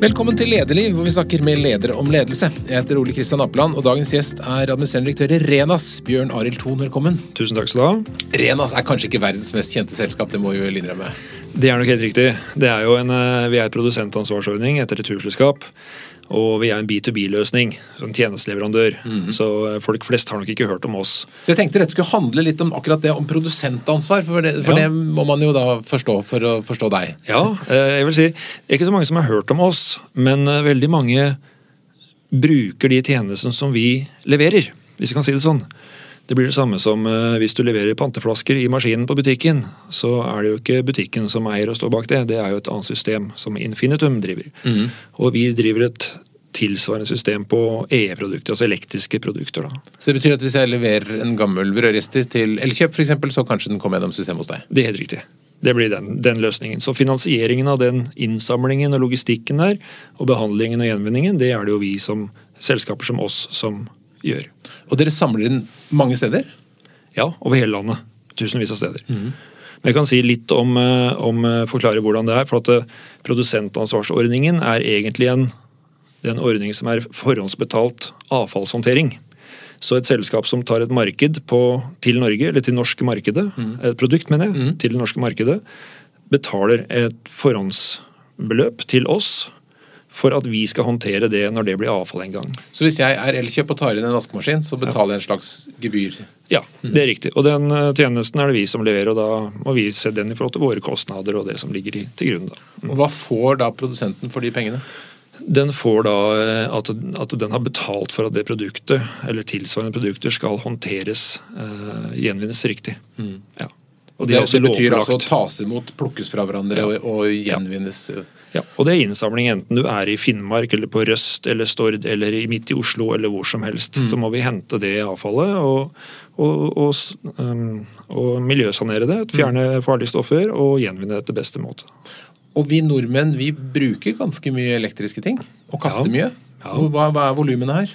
Velkommen til Lederliv, hvor vi snakker med ledere om ledelse. Jeg heter Ole Kristian Apeland, og dagens gjest er administrerende direktør i Renas, Bjørn Arild Thon. Velkommen. Tusen takk skal du ha. Renas er kanskje ikke verdens mest kjente selskap, det må vi vel innrømme. Det er nok helt riktig. Det er jo en, eh, vi er produsentansvarsordning etter returselskap. Og vi er en B2B-løsning, en tjenesteleverandør. Mhm. Så eh, folk flest har nok ikke hørt om oss. Så jeg tenkte dette skulle handle litt om akkurat det om produsentansvar, for det, for Ja. det må man jo da forstå for å forstå deg. Ja, eh, jeg vil si, Det er ikke så mange som har hørt om oss, men eh, veldig mange bruker de tjenestene som vi leverer, hvis vi kan si det sånn. Det blir det samme som eh, hvis du leverer panteflasker i maskinen på butikken. Så er det jo ikke butikken som eier og står bak det, det er jo et annet system som Infinitum driver. Og vi driver et tilsvarende system på EE-produkter, altså elektriske produkter. da. Så det betyr at hvis jeg leverer en gammel brødrister til Elkjøp f.eks., så kanskje den kommer gjennom systemet hos deg? Det er helt riktig. Det blir den, den løsningen. Så finansieringen av den innsamlingen og logistikken der, og behandlingen og gjenvinningen, det er det jo vi som selskaper som oss som gjør. Og dere samler inn mange steder? Ja, over hele landet. Tusenvis av steder. Men jeg kan si litt om, eh, om eh, forklare hvordan det er. for at eh, Produsentansvarsordningen er egentlig en, er en ordning som er forhåndsbetalt avfallshåndtering. Så et selskap som tar et marked på, til Norge, eller til norske markedet, et produkt, mener jeg, til det norske markedet, betaler et forhåndsbeløp til oss for at vi skal håndtere det når det blir avfall en gang. Så hvis jeg er Elkjøp og tar inn en vaskemaskin, så betaler jeg en slags gebyr? Ja, det er riktig. Og den eh, tjenesten er det vi som leverer, og da må vi se den i forhold til våre kostnader og det som ligger til grunn. da. Og hva får da produsenten for de pengene? Den får da eh, at, at den har betalt for at det produktet, eller tilsvarende produkter, skal håndteres, eh, gjenvinnes riktig. Ja. Og de Det, også det betyr altså lovpålagt. tas imot, plukkes fra hverandre og, og gjenvinnes. Ja, og det er innsamling enten du er i Finnmark eller på Røst eller Stord eller midt i Oslo eller hvor som helst. Så må vi hente det avfallet og, og, og, um, og miljøsanere det, fjerne farlige stoffer og gjenvinne det til beste måte. Og vi nordmenn vi bruker ganske mye elektriske ting, og kaster Ja. mye. Ja. Hva, hva er volumene her?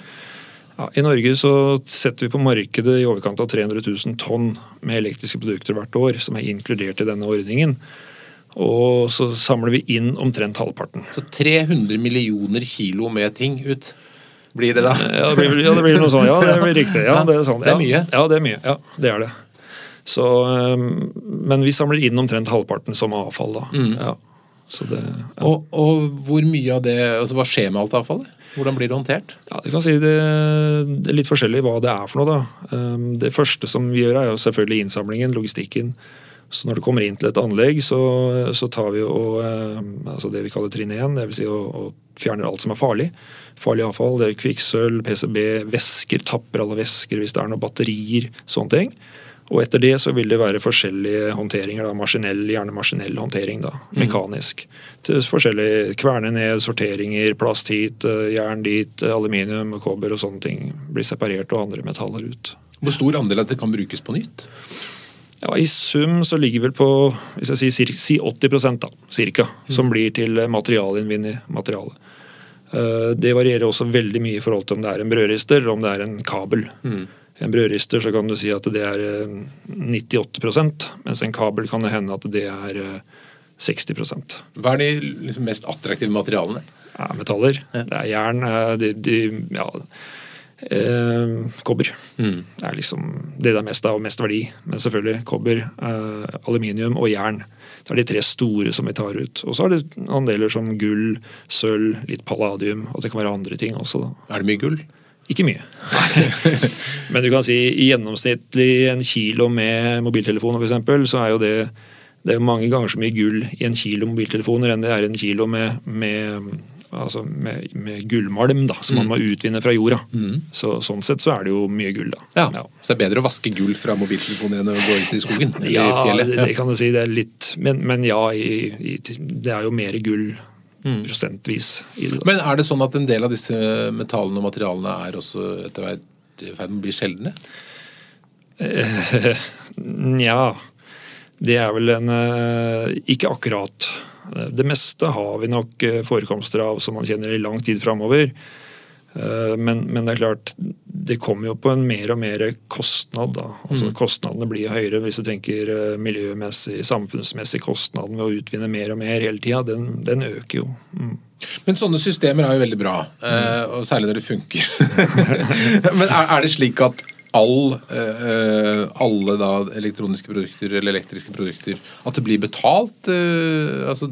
Ja, I Norge så setter vi på markedet i overkant av 300 000 tonn med elektriske produkter hvert år, som er inkludert i denne ordningen. Og så samler vi inn omtrent halvparten. Så 300 millioner kilo med ting ut blir det da. Ja, det blir, ja, det blir noe sånn. Ja, det blir riktig. Ja, det er, sånn. Det er mye. Ja, det er mye. Ja, det er det. Så, um, men vi samler inn omtrent halvparten som avfall, da. Mm. Ja. Så det, ja. Og, og hvor mye av det altså Hva skjer med alt avfallet? Hvordan blir det håndtert? Ja, kan si det, det er litt forskjellig hva det er for noe. da. Um, Det første som vi gjør, er jo selvfølgelig innsamlingen, logistikken. Så når du kommer inn til et anlegg, så, så tar vi jo um, altså det vi kaller trinn 1, dvs. Si å, å fjerner alt som er farlig. Farlig avfall, det er kvikksølv, PCB, væsker, tapper alle væsker hvis det er noen batterier, sånne ting. Og etter det så vil det være forskjellige håndteringer, da, maskinell, gjerne maskinell håndtering, da, mekanisk. Til forskjellige kverne ned, sorteringer, plast hit, eh, jern dit, eh, aluminium, kobber og sånne ting blir separert og andre metaller ut. Hvor stor andel av det kan brukes på nytt? Ja, I sum så ligger vel på hvis jeg sier, si 80 da, cirka, som blir til eh, materialinnvinning materiale. Eh, Det varierer også veldig mye i forhold til om det er en brødrister eller om det er en kabel. En brødrister så kan du si at det er eh, 98% mens en kabel kan det hende at det er eh, 60% Hva er de liksom, mest attraktive materialene? ja, metaller. Det er jern, eh, de, de, ja, eh, kobber. Det er liksom det det er mest av, og mest verdi. Men selvfølgelig kobber, eh, aluminium og jern. Det er de tre store som vi tar ut. Og så er det andeler som gull, sølv, litt palladium, og det kan være andre ting også. da. Er det mye gull? Ikke mye. Men du kan si i gjennomsnittlig en kilo med mobiltelefoner eksempel, så er jo det det er jo mange ganger så mye gull i en kilo mobiltelefoner enn det er en kilo med, med, altså med, med gullmalm da, som man må utvinne fra jorda. Så, sånn sett så er det jo mye gull. da. Ja. Så det er bedre å vaske gull fra mobiltelefoner enn å gå ut i skogen? eller i det, det kan du si. Det er litt Men, men ja, i, i, det er jo mer gull prosentvis i det. da. Men er det sånn at en del av disse metallene og materialene er også etter hvert i ferd med å bli sjeldne? Nja, det er vel en eh, Ikke akkurat. Det meste har vi nok eh, forekomster av som man kjenner i lang tid framover. Eh, men, men, det er klart, det kommer jo på en mer og mer kostnad. da. Altså mm. Kostnadene blir høyere hvis du tenker eh, miljømessig, samfunnsmessig. Kostnaden ved å utvinne mer og mer hele tida, den, den, øker jo. Mm. Men sånne systemer er jo veldig bra, mm. og særlig når det funker. men er, er, det slik at all, alle da elektroniske produkter eller elektriske produkter At det blir betalt? altså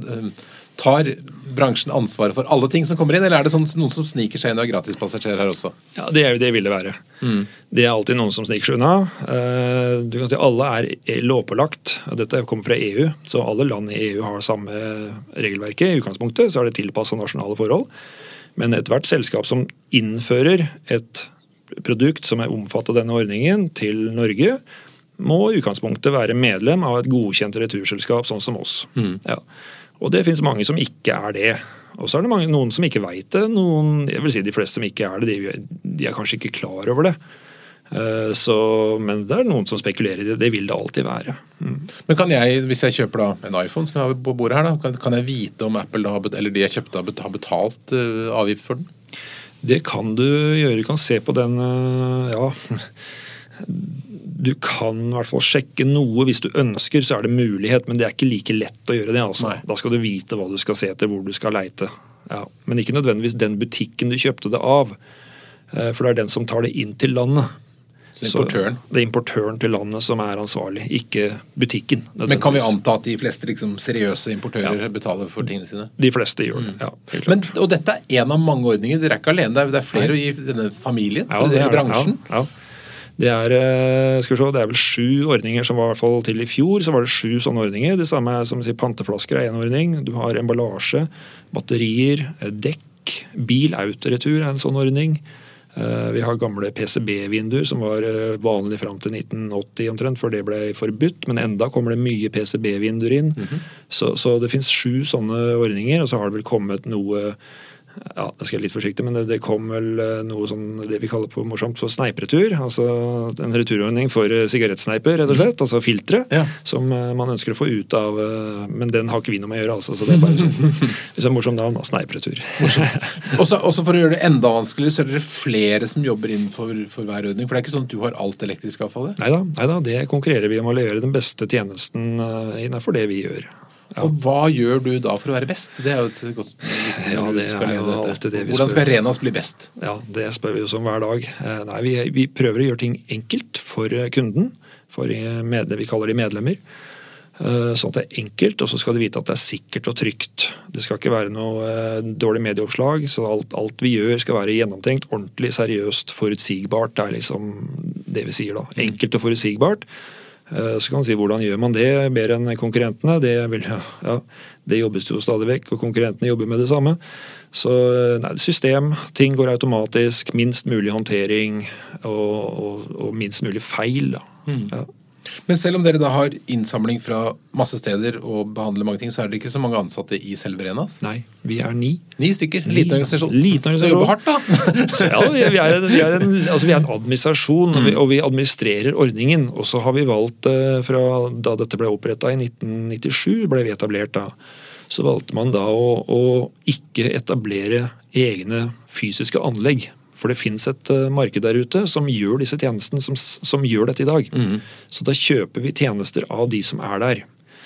Tar bransjen ansvaret for alle ting som kommer inn, eller er det sånn, noen som sniker seg inn og er gratispassasjer her også? Ja, Det, er, det vil det være. Mm. Det er alltid noen som sniker seg unna. Eh, du kan si Alle er lovpålagt. Dette kommer fra EU, så alle land i EU har samme regelverket. I utgangspunktet så er det tilpassa nasjonale forhold. Men ethvert selskap som innfører et produkt som er omfattet av denne ordningen, til Norge, må i utgangspunktet være medlem av et godkjent returselskap, sånn som oss. Mm. Ja. Og det finnes mange som ikke er det. Og så er det mange, noen som ikke veit det. Noen, jeg vil si De fleste som ikke er det, de, de er kanskje ikke klar over det. Eh, så, men det er noen som spekulerer i det. Det vil det alltid være. Mm. Men kan jeg, Hvis jeg kjøper da en iPhone som jeg har på bordet her, da, kan, kan jeg vite om Apple da, eller de jeg kjøpte har betalt uh, avgift for den? Det kan du gjøre. Du kan se på den uh, ja du kan i hvert fall sjekke noe. Hvis du ønsker, så er det mulighet, men det er ikke like lett å gjøre det. Altså. Da skal du vite hva du skal se etter, hvor du skal leite. Ja. Men ikke nødvendigvis den butikken du kjøpte det av. Eh, for det er den som tar det inn til landet. Så importøren? Så det er importøren til landet som er ansvarlig, ikke butikken. Men kan vi anta at de fleste liksom, seriøse importører ja. betaler for tingene sine? De fleste gjør det, mm. ja. Men, og dette er en av mange ordninger. Dere er ikke alene, det er flere Nei. i denne familien? Ja, det er, bransjen? Ja, ja. Det er, eh, se, det er vel sju ordninger som var i hvert fall til i fjor. så var det sju sånne ordninger. Det samme som sier Panteflasker er én ordning. Du har emballasje, batterier, eh, dekk, bil, autoretur er en sånn ordning. Eh, vi har gamle PCB-vinduer som var vanlig fram til 1980 omtrent, før det ble forbudt. Men enda kommer det mye PCB-vinduer inn. Mm -hmm. så, så, det finnes sju sånne ordninger, og så har det vel kommet noe ja, det skal jeg litt forsiktig, men det, det, kom vel eh, noe sånn det vi kaller på morsomt for sneipretur. Altså en returordning for eh, sigarettsneiper, rett og slett. Altså filtre ja. som eh, man ønsker å få ut av Men den har ikke vi noe med å gjøre, altså. Så det er bare sånn, er morsomt navn. Sneipretur. også, også for å gjøre det enda vanskeligere, så er det flere som jobber innenfor for hver ordning? For det er ikke sånn at du har alt elektrisk avfallet? Nei da, det konkurrerer vi om å levere den beste tjenesten innenfor det vi gjør. Ja. Og hva gjør du da for å være best? Det er jo et godt ja, det er jo alltid det vi Hvordan skal Renas bli best? Ja, Det spør vi oss om hver dag. Eh, nei, vi, vi, prøver å gjøre ting enkelt for eh, kunden. For med, vi kaller de medlemmer. Eh, sånn at det er enkelt, og så skal de vite at det er sikkert og trygt. Det skal ikke være noe dårlig medieoppslag, så alt, alt vi gjør skal være gjennomtenkt, ordentlig, seriøst, forutsigbart. Det er liksom det vi sier da. Enkelt og forutsigbart. Eh, så kan man si hvordan gjør man det bedre enn konkurrentene? Det, vil, ja, det jobbes jo stadig vekk, og konkurrentene jobber med det samme. Så eh, nei, system, ting går automatisk, minst mulig håndtering og, og, og minst mulig feil. Da. Mm. Ja. Men selv om dere da har innsamling fra masse steder og behandler mange ting, så er det ikke så mange ansatte i selve Renas? Nei, vi er ni. Ni stykker? Liten organisasjon. Liten organisasjon. Jobber hardt, da! ja, vi er, en, vi, er en, altså vi er en administrasjon, mm. og, vi, administrerer ordningen. Og så har vi valgt, eh, fra da dette ble oppretta i 1997, ble vi etablert da, så valgte man da å, å ikke etablere egne fysiske anlegg for det fins et uh, marked der ute som gjør disse tjenestene, som, som gjør dette i dag. Mm. Så da kjøper vi tjenester av de som er der.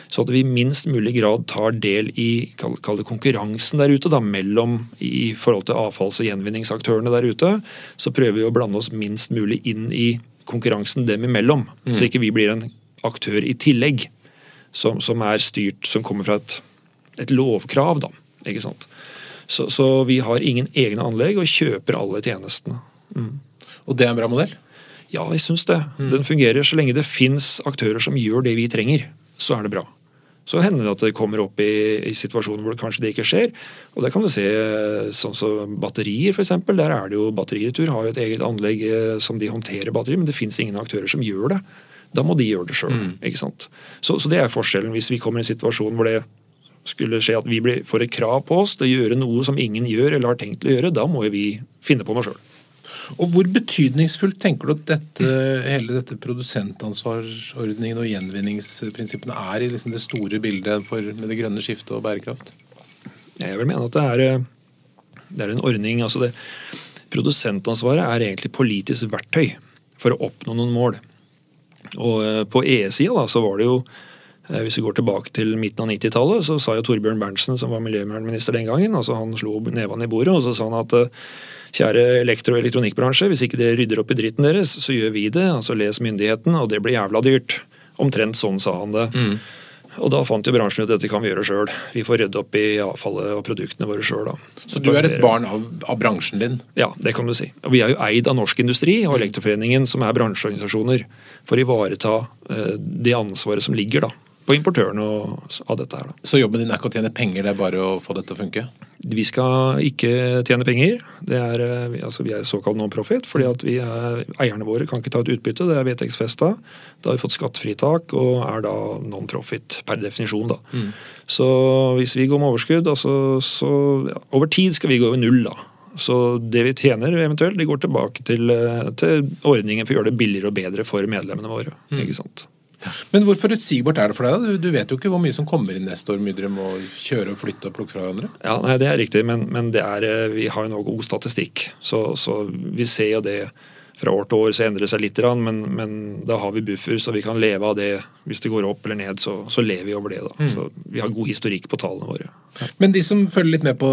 Så at vi i minst mulig grad tar del i det konkurransen der ute, da, mellom i forhold til avfalls- og gjenvinningsaktørene der ute. Så prøver vi å blande oss minst mulig inn i konkurransen dem imellom. Mm. Så ikke vi blir en aktør i tillegg som, som er styrt, som kommer fra et, et lovkrav. da, ikke sant? Så, så, vi har ingen egne anlegg og kjøper alle tjenestene. Mm. Og det er en bra modell? Ja, jeg syns det. Mm. Den fungerer så lenge det fins aktører som gjør det vi trenger. Så er det bra. Så hender det at det kommer opp i, i situasjoner hvor det kanskje det ikke skjer. Og det kan du se sånn som batterier, f.eks. Der er det jo Batteriretur har jo et eget anlegg eh, som de håndterer batterier, men det fins ingen aktører som gjør det. Da må de gjøre det sjøl. Mm. Så, så det er forskjellen hvis vi kommer i en situasjon hvor det skulle skje at vi får et krav på oss til å gjøre noe som ingen gjør eller har tenkt å gjøre, da må vi finne på noe sjøl. Og Hvor betydningsfullt tenker du at dette, hele dette produsentansvarsordningen og gjenvinningsprinsippene er i liksom det store bildet for, med det grønne skiftet og bærekraft? Jeg vil mene at det er, det er en ordning altså det, Produsentansvaret er egentlig politisk verktøy for å oppnå noen mål. Og eh, På E-sida så var det jo eh, hvis vi går tilbake til midten av 90-tallet, så sa jo Torbjørn Berntsen, som var miljøvernminister den gangen, altså han slo nevene i bordet og så sa han at eh, kjære elektro- og elektronikkbransje, hvis ikke dere rydder opp i dritten deres, så gjør vi det. altså Les myndigheten, og det blir jævla dyrt. Omtrent sånn sa han det. Mm. Og da fant jo bransjen ut dette kan vi gjøre sjøl. Vi får rydde opp i avfallet og produktene våre sjøl. Så du er et barn av, av, bransjen din? Ja, det kan du si. Og vi er jo eid av Norsk Industri og Elektroforeningen, som er bransjeorganisasjoner, for å ivareta eh, det ansvaret som ligger da, på importøren av dette her. Da. Så jobben din er ikke å tjene penger, det er bare å få dette til å funke? Vi skal ikke tjene penger. Er, eh, altså vi er såkalt non-profit, fordi at er, eierne våre kan ikke ta et utbytte. Det er VTX-festa. Da har vi fått skattefritak og er da non-profit per definisjon. da. Mm. Så hvis vi går med overskudd, altså, så ja, over tid skal vi gå over null. da. Så det vi tjener eventuelt, det går tilbake til, eh, til ordningen for å gjøre det billigere og bedre for medlemmene våre. Mm. ikke sant? Men hvor forutsigbart er det for deg? Du, du vet jo ikke hvor mye som kommer inn neste år. mye dere må kjøre og flytte og plukke fra hverandre. Ja, nei, Det er riktig, men, men er, eh, vi har jo nå god statistikk. Så, så vi ser jo det fra år til år så endrer det seg litt, men, men, da har vi buffer, så vi kan leve av det. Hvis det går opp eller ned, så, så lever vi over det. Mm. Så Vi har god historikk på tallene våre. Ja. Men de som følger litt med på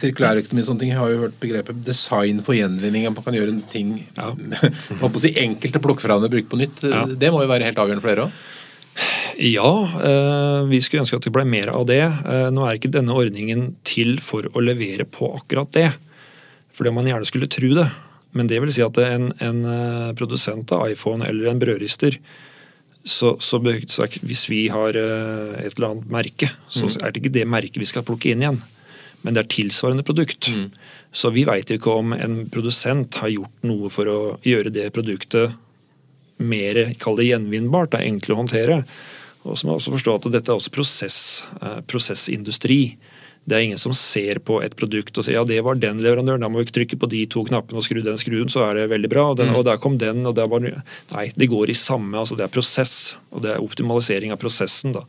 sirkulærøkonomi, sånne ting, har jo hørt begrepet design for gjenvinning. At man kan gjøre en ting ja. å si enkelte plukke fra hverandre, bruke på nytt. Ja. Det må jo være helt avgjørende for dere òg? Ja, eh, vi skulle ønske at det ble mer av det. Eh, nå er ikke denne ordningen til for å levere på akkurat det. Fordi man gjerne skulle tro det. Men det vil si at en, en eh, produsent av iPhone eller en brødrister så, så, så, Hvis vi har eh, et eller annet merke, så mm. er det ikke det merket vi skal plukke inn igjen. Men det er tilsvarende produkt. Mm. Så vi veit ikke om en produsent har gjort noe for å gjøre det produktet mer kall det gjenvinnbart. Det er enklere å håndtere. Og så må jeg også forstå at dette er også prosess, eh, prosessindustri. Det er ingen som ser på et produkt og sier ja, det var den leverandøren, da må vi trykke på de to knappene og skru den skruen, så er det veldig bra. Og, den, mm. og der kom den, og der var Nei, det går i samme. altså Det er prosess, og det er optimalisering av prosessen. da.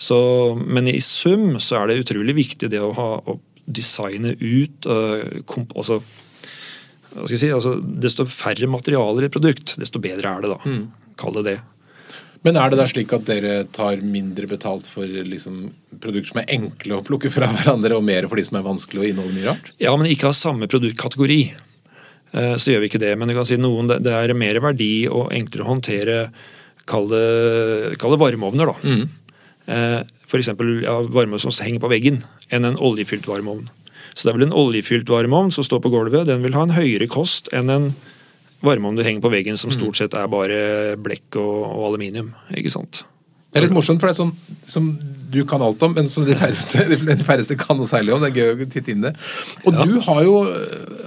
Så, men i sum så er det utrolig viktig det å ha å designe ut øh, komp, altså, hva skal jeg si, altså, Desto færre materialer i et produkt, desto bedre er det. da. Mm. Kall det det. Men er det da slik at dere tar mindre betalt for liksom, produkter som er enkle å plukke fra hverandre, og mer for de som er vanskelig å inneholde mye rart? Ja, men ikke av samme produktkategori. Eh, så gjør vi ikke det. Men du kan si noen, det er mer verdi og enklere å håndtere Kall det, kall det varmeovner, da. Mm. Eh, F.eks. Ja, varmeovn som henger på veggen, enn en oljefylt varmeovn. Så det er vel en oljefylt varmeovn som står på gulvet. Den vil ha en høyere kost enn en varmeovn du henger på veggen som stort sett er bare blekk og, og aluminium. ikke sant? Det er litt morsomt, for det er sånn som du kan alt om, men som de færreste, de færreste kan noe særlig om. Det er gøy å titte inn det. Og ja. du har jo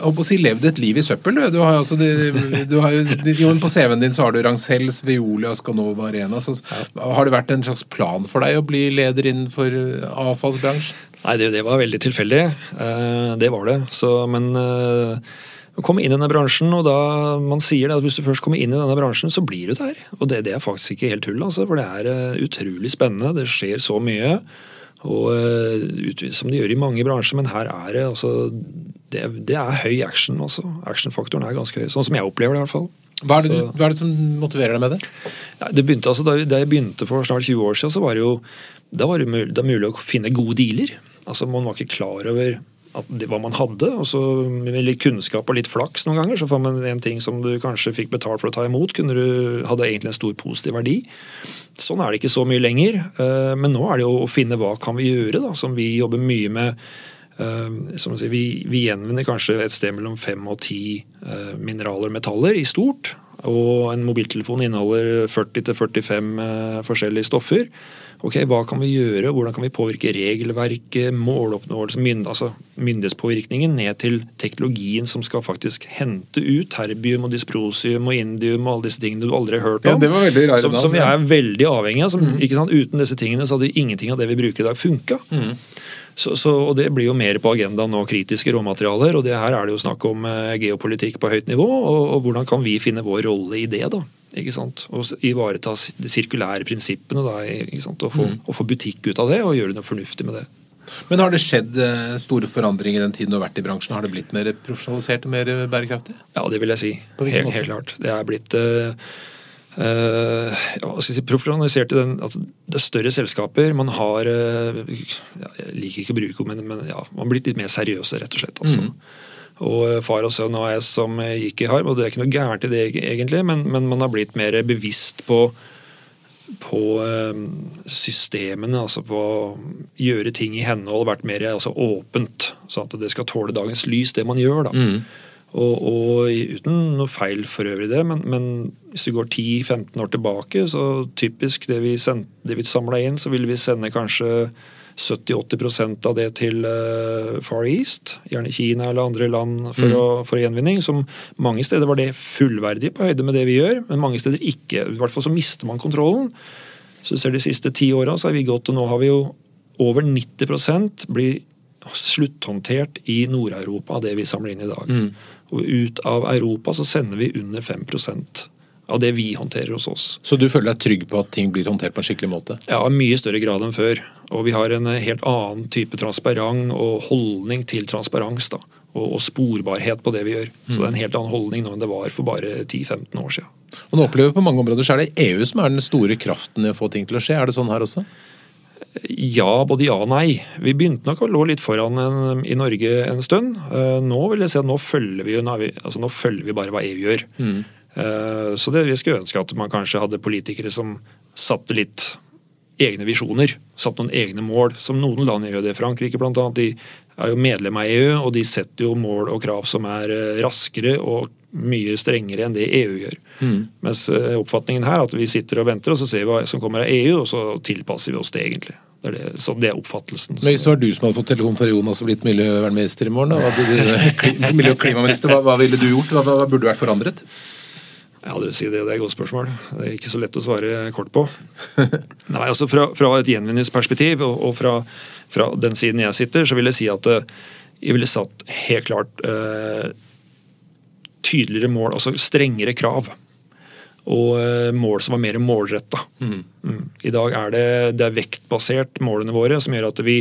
å si, levd et liv i søppel. Du har, altså, du har jo, På CV-en din så har du Rancels, Veolia, Scanova Arena. Så, har det vært en slags plan for deg å bli leder innenfor avfallsbransjen? Nei, det, det var veldig tilfeldig. Eh, det var det. Så, men eh, komme inn i denne bransjen, og da man sier det at hvis du først kommer inn i denne bransjen, så blir du der. Og det, det er faktisk ikke helt tull, altså, for det er uh, utrolig spennende. Det skjer så mye. Og uh, Som det gjør i mange bransjer, men her er det altså Det, det er høy action. altså. Actionfaktoren er ganske høy, sånn som jeg opplever det i hvert fall. Hva er, det, så, hva er det som motiverer deg med det? Det begynte altså, da, jeg begynte for snart 20 år siden, så var det jo da var det, det mulig å finne gode dealer. Altså Man var ikke klar over det, hva man hadde. og så Med litt kunnskap og litt flaks noen ganger, så får man en ting som du kanskje fikk betalt for å ta imot, kunne du, hadde egentlig en stor positiv verdi. Sånn er det ikke så mye lenger. Eh, men nå er det jo å finne hva kan vi gjøre, da, som vi jobber mye med. Eh, som sier, vi, vi gjenvinner kanskje et sted mellom fem og ti eh, mineraler og metaller i stort. Og en mobiltelefon inneholder 40-45 forskjellige stoffer ok, hva kan vi gjøre, hvordan kan vi påvirke regelverket, måloppnåelse, mynd, altså myndighetspåvirkningen, ned til teknologien som skal faktisk hente ut terbium og dysprosium og indium og alle disse tingene du aldri har hørt om. Ja, det var rart, som, som, vi er veldig avhengig av. Som, mm. Uten disse tingene så hadde ingenting av det vi bruker i dag, funka. Mm. Så, så, og Det blir jo mer på agendaen nå, kritiske råmaterialer. og det Her er det jo snakk om eh, geopolitikk på høyt nivå. Og, og hvordan kan vi finne vår rolle i det? da? ikke sant? Og ivareta de sirkulære prinsippene. Da, ikke sant? Og, få, mm. og få butikk ut av det og gjøre noe fornuftig med det. Men har det skjedd eh, store forandringer i den tiden du har vært i bransjen? Har det blitt mer profesjonalisert og mer bærekraftig? Ja, det vil jeg si. Helt, helt, klart. Det er blitt uh, uh, ja, si, profesjonalisert i den at det er større selskaper. Man har uh, Jeg liker ikke å bruke men, men ja, man blitt litt mer seriøse, rett og slett. Altså. Mm. Og Far og Sønn AS som gikk i harm, og det er ikke noe gærent i det egentlig, men, men man har blitt mer bevisst på på uh, systemene, altså på å gjøre ting i henhold, vært mer altså åpent. Sånn at det skal tåle dagens lys, det man gjør. da. Mm. Og, og, uten noe feil for øvrig det, men, men hvis vi går 10-15 år tilbake, så typisk det vi, send, vi samla inn, så ville vi sende kanskje 70-80% av det til uh, Far East, gjerne Kina eller andre land for, mm. å, for gjenvinning. som Mange steder var det fullverdig på høyde med det vi gjør, men mange steder ikke. I hvert fall så mister man kontrollen. Så du ser De siste ti åra har vi gått, og nå har vi jo over 90% blir slutthåndtert i Nord-Europa av det vi samler inn i dag. Mm. Og ut av Europa så sender vi under 5% av det vi håndterer hos oss. Så du føler deg trygg på at ting blir håndtert på en skikkelig måte? Ja, i mye større grad enn før. Og vi har en helt annen type transparent og holdning til transparens. da, og, og sporbarhet på det vi gjør. Så det er en helt annen holdning nå enn det var for bare 10-15 år siden. Og nå opplever vi På mange områder så er det EU som er den store kraften i å få ting til å skje. Er det sånn her også? Ja, både ja og nei. Vi begynte nok å lå litt foran en, i Norge en stund. Uh, nå vil jeg si at nå følger vi, altså nå følger vi bare hva EU gjør. Mm. Uh, så det, vi skulle ønske at man kanskje hadde politikere som satte litt egne visjoner. Satt noen egne mål, som noen land gjør det. Frankrike annet, de er jo medlem av EU, og de setter jo mål og krav som er eh, raskere og mye strengere enn det EU gjør. Mm. Mens eh, oppfatningen her er at vi sitter og venter, og så ser vi hva som kommer av EU, og så tilpasser vi oss det, egentlig. Det er det, så det er oppfattelsen. Men Hvis det var du som hadde fått telefon fra Jonas og blitt miljøvernminister i morgen, da, miljø- og klimaminister, hva, hva, ville du gjort? Hva, hva burde vært forandret? Ja, du sier det, det er et godt spørsmål. Det er ikke så lett å svare kort på. Nei, altså Fra, fra et gjenvinningsperspektiv og, og fra, fra, den siden jeg sitter, så vil jeg si at eh, jeg ville satt helt klart eh, tydeligere mål, altså strengere krav. Og eh, mål som var mer målretta. Mm. I dag er det, det er vektbasert målene våre, som gjør at vi,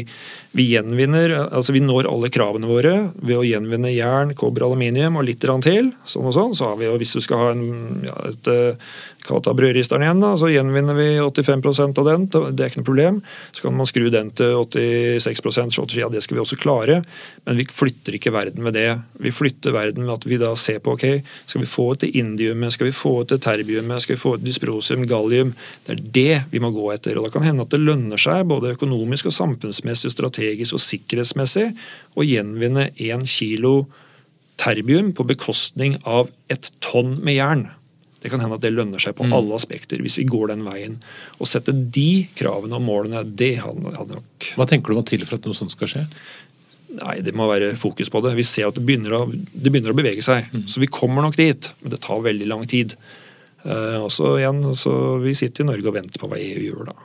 vi gjenvinner altså Vi når alle kravene våre ved å gjenvinne jern, kobber, aluminium og litt til. sånn og sånn, så har vi jo, Hvis du skal ha en, ja, et eh, kalt av brødristeren igjen, da, så gjenvinner vi 85 av den. Det er ikke noe problem. Så kan man skru den til 86 så ja, det skal vi også klare. Men vi flytter ikke verden med det. Vi flytter verden med at vi da ser på ok, skal vi få ut det indiumet, skal vi få ut det terbiumet, skal vi få ut dysprosium, gallium. Det er det vi må gå etter. og Da kan hende at det lønner seg både økonomisk og samfunnsmessig, strategisk og sikkerhetsmessig å gjenvinne én kilo terbium på bekostning av et tonn med jern. Det kan hende at det lønner seg på mm. alle aspekter hvis vi går den veien. Å sette de kravene og målene, det hadde, hadde nok Hva tenker du må til for at noe sånt skal skje? Nei, Det må være fokus på det. Vi ser at det begynner å, det begynner å bevege seg. Mm. Så vi kommer nok dit, men det tar veldig lang tid. Uh, og så igjen, så Vi sitter i Norge og venter på hva EU gjør. da.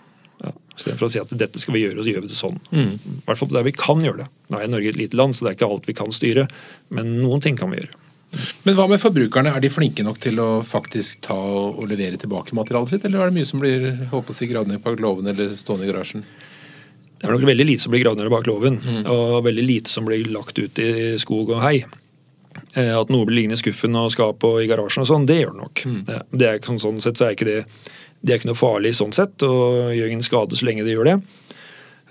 Ja, Istedenfor å si at dette skal vi gjøre, og så gjør vi det sånn. Mm. I hvert fall der vi kan gjøre det. Nå er Norge et lite land, så det er ikke alt vi kan styre. Men noen ting kan vi gjøre. Men hva med forbrukerne? Er de flinke nok til å faktisk ta og levere tilbake materialet sitt, eller er det mye som blir håper å gravd ned bak låven eller stående i garasjen? Det er nok veldig lite som blir gravd ned bak låven, mm. og veldig lite som blir lagt ut i skog og hei. Eh, at noe blir liggende i skuffen og skapet og i garasjen og sånn, det gjør det nok. Mm. Det, det er, sånn sett så er ikke det, det er ikke noe farlig sånn sett, og gjør ingen skade så lenge det gjør det.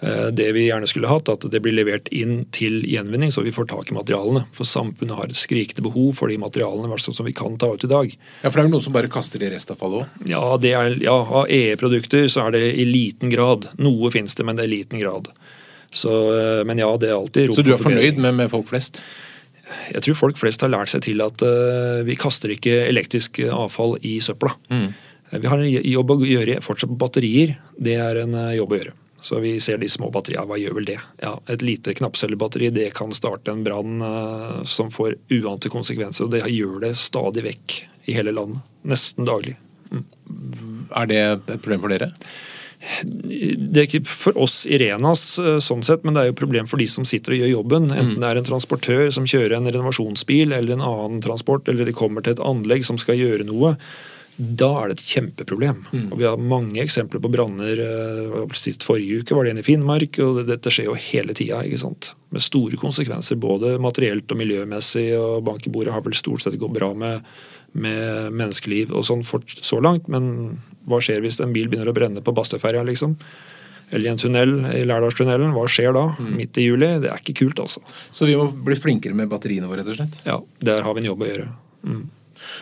Eh, det vi gjerne skulle hatt, at det blir levert inn til gjenvinning, så vi får tak i materialene. For samfunnet har et skrikende behov for de materialene som vi kan ta ut i dag. Ja, For det er jo noen som bare kaster det i restavfallet òg? Ja, er, ja, av EE-produkter så er det i liten grad. Noe finnes det, men det er i liten grad. Så, eh, men ja, det er alltid Så du er fornøyd med, med folk flest? Jeg tror folk flest har lært seg til at uh, vi kaster ikke elektrisk avfall i søpla. Mm. Vi har en jobb å gjøre fortsatt på batterier. Det er en uh, jobb å gjøre. Så vi ser de små batteriene. Hva gjør vel det? Ja, Et lite knappcellebatteri det kan starte en brann uh, som får uante konsekvenser. Og det gjør det stadig vekk i hele landet. Nesten daglig. Mm. Er det et problem for dere? Det er ikke for oss i Renas, eh, sånn sett, men det er jo et problem for de som sitter og gjør jobben. Enten mm. det er en transportør som kjører en renovasjonsbil eller en annen transport, eller de kommer til et anlegg som skal gjøre noe. da er det et kjempeproblem. Og Vi har mange eksempler på branner. eh, Sist forrige uke var det en i Finnmark. og Dette skjer jo hele tida. Med store konsekvenser både materielt og miljømessig. og Bank i bordet har vel stort sett gått bra med, med menneskeliv og sånn for, så langt. Men hva skjer hvis en bil begynner å brenne på Bastøferja, liksom? Eller i en tunnel i Lærdalstunnelen. Hva skjer da? Midt i juli? Det er ikke kult, altså. Så vi må bli flinkere med batteriene våre, rett og slett. Ja, Der har vi en jobb å gjøre.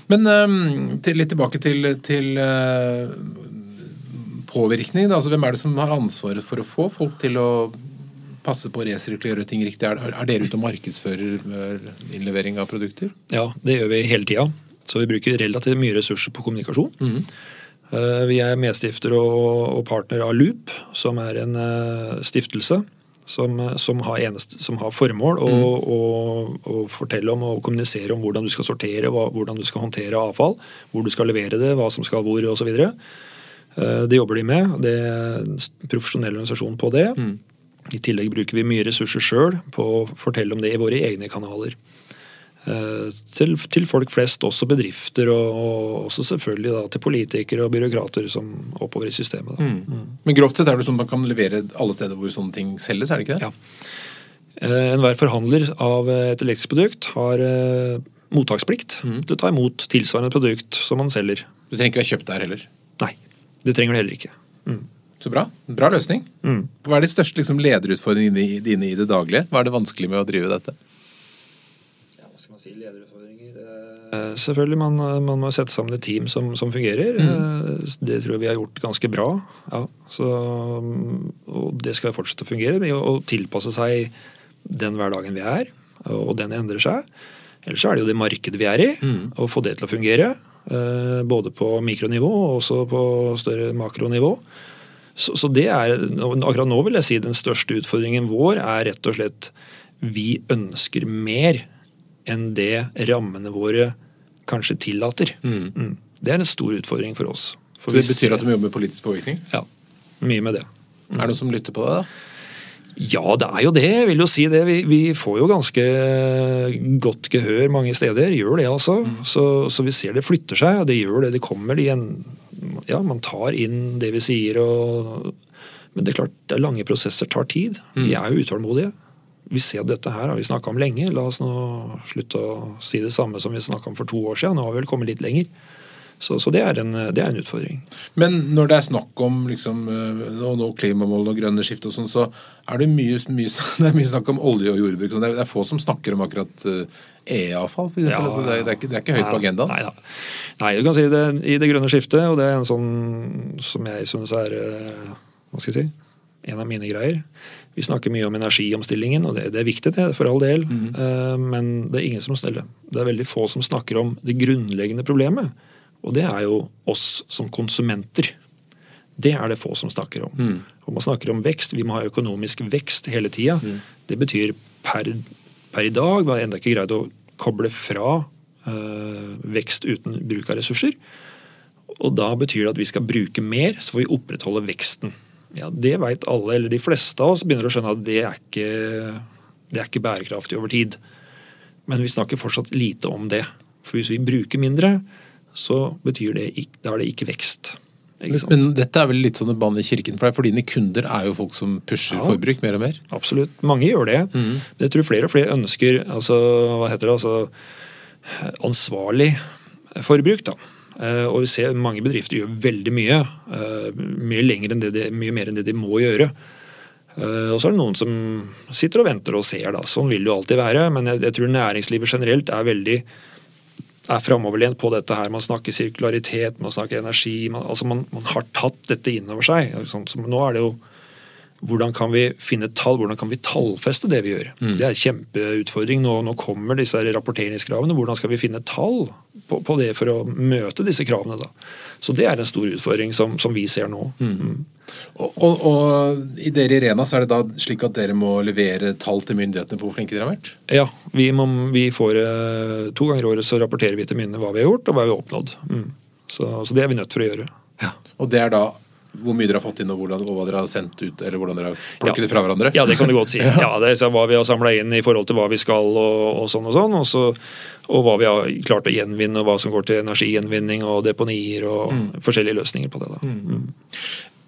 Men um, til, litt tilbake til, til uh, påvirkning. Da. Altså, hvem er det som har ansvaret for å få folk til å passe på å resirkulere ting riktig? Er, er dere ute og markedsfører øh, innlevering av produkter? Ja, det gjør vi hele tida. Så vi bruker relativt mye ressurser på kommunikasjon. Eh, Vi er medstifter og, partner av Loop, som er en eh, stiftelse som, eh, som, har, eneste, som har formål å, å, å fortelle om og kommunisere om hvordan du skal sortere, hva, hvordan du skal håndtere avfall, hvor du skal levere det, hva som skal hvor osv. Det jobber de med. Det er en profesjonell organisasjon på det. I tillegg bruker vi mye ressurser sjøl på å fortelle om det i våre egne kanaler. Eh, Til, til folk flest, også bedrifter, og, og også selvfølgelig da, til politikere og byråkrater som oppover i systemet. Da. Men grovt sett er det sånn at man kan levere alle steder hvor sånne ting selges, er det ikke det? Ja. Eh, Enhver forhandler av et elektrisk produkt har eh, mottaksplikt til å ta imot tilsvarende produkt som man selger. Du trenger ikke være kjøpt der heller. Nei, det trenger du heller ikke. Så bra. Bra løsning. Hva er de største liksom, lederutfordringene dine i det daglige? Hva er det vanskelig med å drive dette? Skal man si, lederutfordringer? Eh, Selvfølgelig, man, man må sette sammen et team som, som fungerer. Mm. Det tror jeg vi har gjort ganske bra. Ja, så, og det skal fortsette å fungere. Å tilpasse seg den hverdagen vi er, og den endrer seg. Ellers er det jo det markedet vi er i, å få det til å fungere. eh, Både på mikronivå og også på større makronivå. Så, så det er, akkurat nå vil jeg si den største utfordringen vår er rett og slett vi ønsker mer enn det rammene våre kanskje tillater. Mm. Det er en stor utfordring for oss. For Så det betyr ser- at du må jobbe med politisk påvirkning? Ja, mye med det. Er det noen som lytter på deg, da? Ja, det er jo det. Jeg vil jo si det. Vi, vi får jo ganske godt gehør mange steder. Gjør det, altså. Så, så vi ser det flytter seg, det gjør det. Det kommer igjen Ja, man tar inn det vi sier, og Men det er klart, det lange prosesser tar tid. Vi er jo utålmodige. Vi ser dette her har vi snakka om lenge. La oss nå slutte å si det samme som vi snakka om for to år siden. Nå har vi vel kommet litt lenger. Så, så det, er en, det er en utfordring. Men når det er snakk om liksom, øh, å nå klimamål og grønne skift og sånn, så er det mye, mye, det er mye snakk om olje og jordbruk. Det er, det er få som snakker om akkurat øh, E-avfall, eksempel. Ja, altså, det, det, er ikke, høyt på agendaen. Nei, da. nei, du kan si det i det grønne skiftet, og det er en sånn som jeg synes er eh, hva skal jeg si, en av mine greier. Vi snakker mye om energiomstillingen, og det, det er viktig, det, for all del. Eh, Men det er ingen som steller. Det er veldig få som snakker om det grunnleggende problemet. Og det er jo oss som konsumenter. Det er det få som snakker om. Og man snakker om vekst. Vi må ha økonomisk vekst hele tida. Det betyr per, per i dag vi har ennå ikke greid å koble fra uh, vekst uten bruk av ressurser. Og da betyr det at vi skal bruke mer, så får vi opprettholde veksten. Ja, Det veit alle, eller de fleste av oss begynner å skjønne at det er ikke, det er ikke bærekraftig over tid. Men vi snakker fortsatt lite om det. For hvis vi bruker mindre, så betyr det ikke, da er det ikke vekst. Ikke sant? Men dette er vel litt sånn bann i kirken for deg, for dine kunder er jo folk som pusher Ja. forbruk mer og mer. Absolutt. Mange gjør det. Men jeg tror flere og flere ønsker altså, hva heter det, altså, ansvarlig forbruk. da. Eh, Og vi ser mange bedrifter gjør veldig mye. eh, Mye, enn de, mye mer enn det de må gjøre. Eh, Og så er det noen som sitter og venter og ser. da. Sånn vil det jo alltid være. Men jeg, jeg tror næringslivet generelt er veldig er framoverlent på dette her. Man snakker sirkularitet, man snakker energi. Man, altså man, man har tatt dette inn over seg. Sånn, som nå er det jo hvordan kan vi finne tall, hvordan kan vi tallfeste det vi gjør? Det er en kjempeutfordring. Nå, nå kommer disse rapporteringskravene. Hvordan skal vi finne tall på, på det for å møte disse kravene? da? Så det er en stor utfordring som, som vi ser nå. Mm. Og, og, og i dere i Rena så er det da slik at dere må levere tall til myndighetene på hvor flinke dere har vært? Ja, vi, må, vi får eh, To ganger i året så rapporterer vi til myndighetene hva vi har gjort og hva vi har oppnådd. Mm. Så, så det er vi nødt for å gjøre. Ja. Og det er da hvor mye dere har fått inn, og, hvordan, og hva dere har sendt ut? Eller hvordan dere har plukket Ja. det fra hverandre? Ja, det kan du godt si. Ja, det er hva vi har samla inn i forhold til hva vi skal og, og sånn og sånn. Og, så, og hva vi har klart å gjenvinne, og hva som går til energigjenvinning og deponier og forskjellige løsninger på det. da. Mm.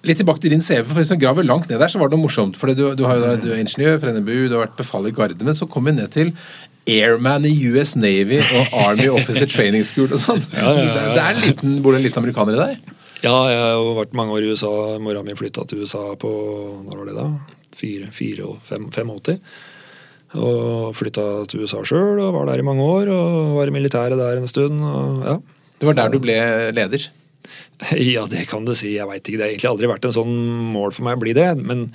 Litt tilbake til din CV, for hvis du graver langt ned der, så var det noe morsomt. For du, du, har da- du er ingeniør fra NMBU, du har vært befal i Garde, men så kom vi ned til Airman i US Navy og Army Officer Training School og sånn. Ja, ja, Så det, det er en liten, Bor det en liten amerikaner i deg? Ja, jeg har jo vært mange år i USA. Mora mi flytta til USA på når var det da? Fire, fire og fem, 85. Og flytta til USA sjøl og var der i mange år. Og var i militæret der en stund. Og, ja. Det var der du ble leder. ja, det kan du si. Jeg veit ikke. Det har egentlig aldri vært en sånn mål for meg å bli det. Men